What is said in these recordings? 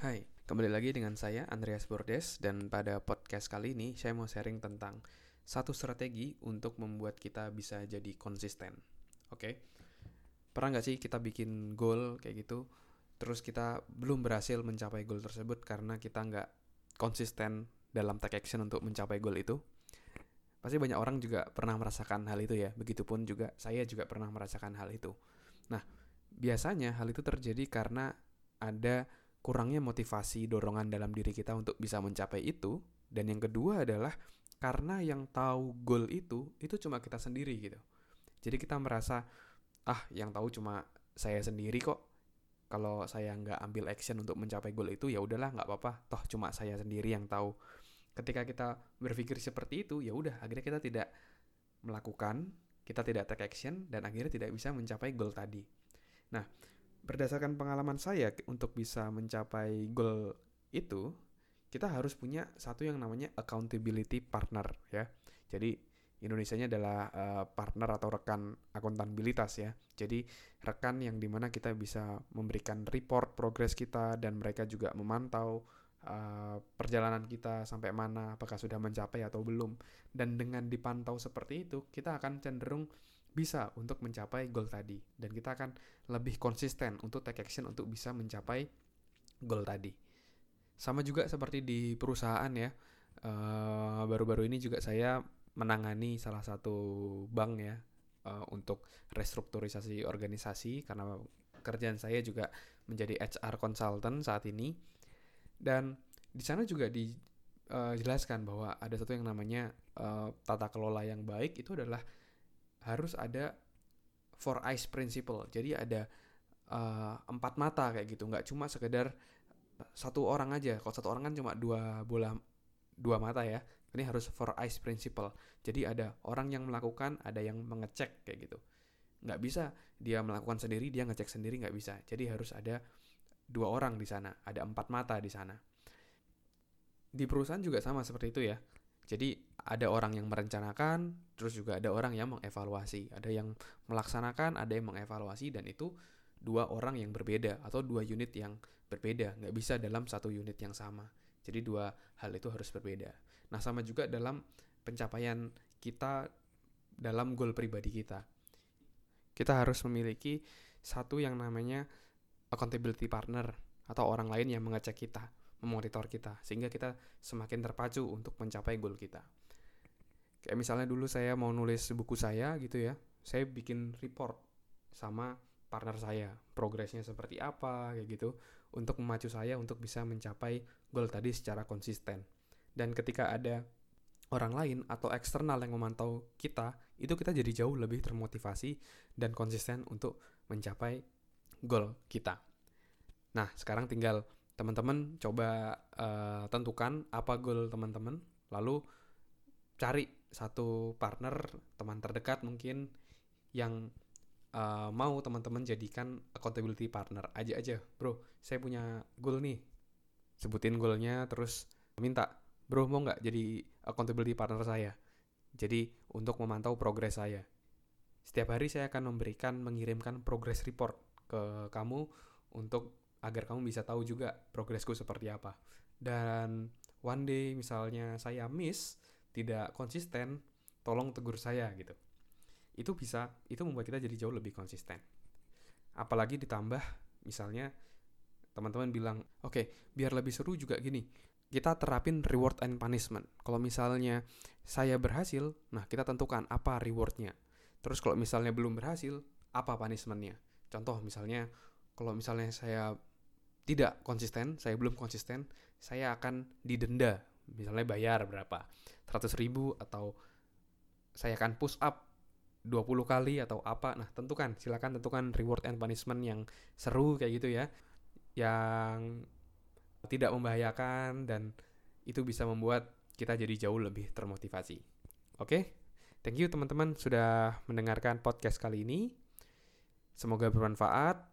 Hai, kembali lagi dengan saya Andreas Bordes dan pada podcast kali ini saya mau sharing tentang satu strategi untuk membuat kita bisa jadi konsisten. Oke, pernah nggak sih kita bikin goal kayak gitu, terus kita belum berhasil mencapai goal tersebut karena kita nggak konsisten dalam take action untuk mencapai goal itu? Pasti banyak orang juga pernah merasakan hal itu ya, begitupun juga saya juga pernah merasakan hal itu. Nah, biasanya hal itu terjadi karena ada kurangnya motivasi dorongan dalam diri kita untuk bisa mencapai itu. Dan yang kedua adalah karena yang tahu goal itu itu cuma kita sendiri gitu. Jadi kita merasa ah yang tahu cuma saya sendiri kok. Kalau saya nggak ambil action untuk mencapai goal itu ya udahlah nggak apa-apa. Toh cuma saya sendiri yang tahu. Ketika kita berpikir seperti itu ya udah akhirnya kita tidak melakukan kita tidak take action dan akhirnya tidak bisa mencapai goal tadi. Nah berdasarkan pengalaman saya untuk bisa mencapai goal itu kita harus punya satu yang namanya accountability partner ya jadi Indonesia-nya adalah uh, partner atau rekan akuntabilitas ya. Jadi rekan yang di mana kita bisa memberikan report progres kita dan mereka juga memantau uh, perjalanan kita sampai mana, apakah sudah mencapai atau belum. Dan dengan dipantau seperti itu, kita akan cenderung bisa untuk mencapai goal tadi dan kita akan lebih konsisten untuk take action untuk bisa mencapai goal tadi. Sama juga seperti di perusahaan ya. baru baru-baru ini juga saya menangani salah satu bank ya uh, untuk restrukturisasi organisasi karena kerjaan saya juga menjadi HR consultant saat ini dan di sana juga dijelaskan uh, bahwa ada satu yang namanya uh, tata kelola yang baik itu adalah harus ada four eyes principle. Jadi ada uh, empat mata kayak gitu, nggak cuma sekedar satu orang aja. Kalau satu orang kan cuma dua bola dua mata ya. Ini harus four eyes principle. Jadi ada orang yang melakukan, ada yang mengecek kayak gitu. Nggak bisa dia melakukan sendiri, dia ngecek sendiri nggak bisa. Jadi harus ada dua orang di sana, ada empat mata di sana. Di perusahaan juga sama seperti itu ya. Jadi ada orang yang merencanakan, terus juga ada orang yang mengevaluasi. Ada yang melaksanakan, ada yang mengevaluasi, dan itu dua orang yang berbeda atau dua unit yang berbeda. Nggak bisa dalam satu unit yang sama. Jadi dua hal itu harus berbeda. Nah sama juga dalam pencapaian kita dalam goal pribadi kita. Kita harus memiliki satu yang namanya accountability partner atau orang lain yang mengecek kita memonitor kita sehingga kita semakin terpacu untuk mencapai goal kita. Kayak misalnya dulu saya mau nulis buku saya gitu ya, saya bikin report sama partner saya, progresnya seperti apa kayak gitu untuk memacu saya untuk bisa mencapai goal tadi secara konsisten. Dan ketika ada orang lain atau eksternal yang memantau kita, itu kita jadi jauh lebih termotivasi dan konsisten untuk mencapai goal kita. Nah, sekarang tinggal teman-teman coba uh, tentukan apa goal teman-teman lalu cari satu partner teman terdekat mungkin yang uh, mau teman-teman jadikan accountability partner. Aja aja bro saya punya goal nih. Sebutin goalnya terus minta bro mau nggak jadi accountability partner saya? Jadi untuk memantau progres saya. Setiap hari saya akan memberikan mengirimkan progress report ke kamu untuk agar kamu bisa tahu juga progresku seperti apa. Dan one day misalnya saya miss, tidak konsisten, tolong tegur saya gitu. Itu bisa, itu membuat kita jadi jauh lebih konsisten. Apalagi ditambah misalnya teman-teman bilang, oke, okay, biar lebih seru juga gini, kita terapin reward and punishment. Kalau misalnya saya berhasil, nah kita tentukan apa rewardnya. Terus kalau misalnya belum berhasil, apa punishmentnya? Contoh misalnya, kalau misalnya saya tidak konsisten, saya belum konsisten, saya akan didenda. Misalnya bayar berapa? 100 ribu atau saya akan push up 20 kali atau apa. Nah, tentukan, silakan tentukan reward and punishment yang seru kayak gitu ya. Yang tidak membahayakan dan itu bisa membuat kita jadi jauh lebih termotivasi. Oke? Thank you teman-teman sudah mendengarkan podcast kali ini. Semoga bermanfaat.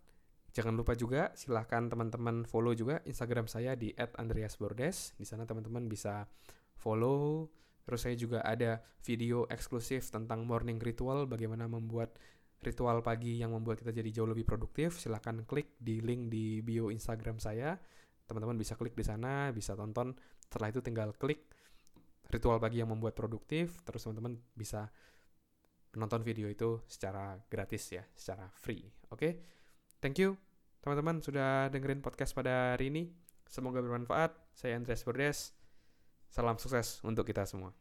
Jangan lupa juga silahkan teman-teman follow juga Instagram saya di @andreasbordes. Di sana teman-teman bisa follow. Terus saya juga ada video eksklusif tentang morning ritual, bagaimana membuat ritual pagi yang membuat kita jadi jauh lebih produktif. Silahkan klik di link di bio Instagram saya. teman-teman bisa klik di sana, bisa tonton. Setelah itu tinggal klik ritual pagi yang membuat produktif, terus teman-teman bisa menonton video itu secara gratis ya, secara free. Oke, okay? thank you teman-teman sudah dengerin podcast pada hari ini. Semoga bermanfaat. Saya Andreas Bordes. Salam sukses untuk kita semua.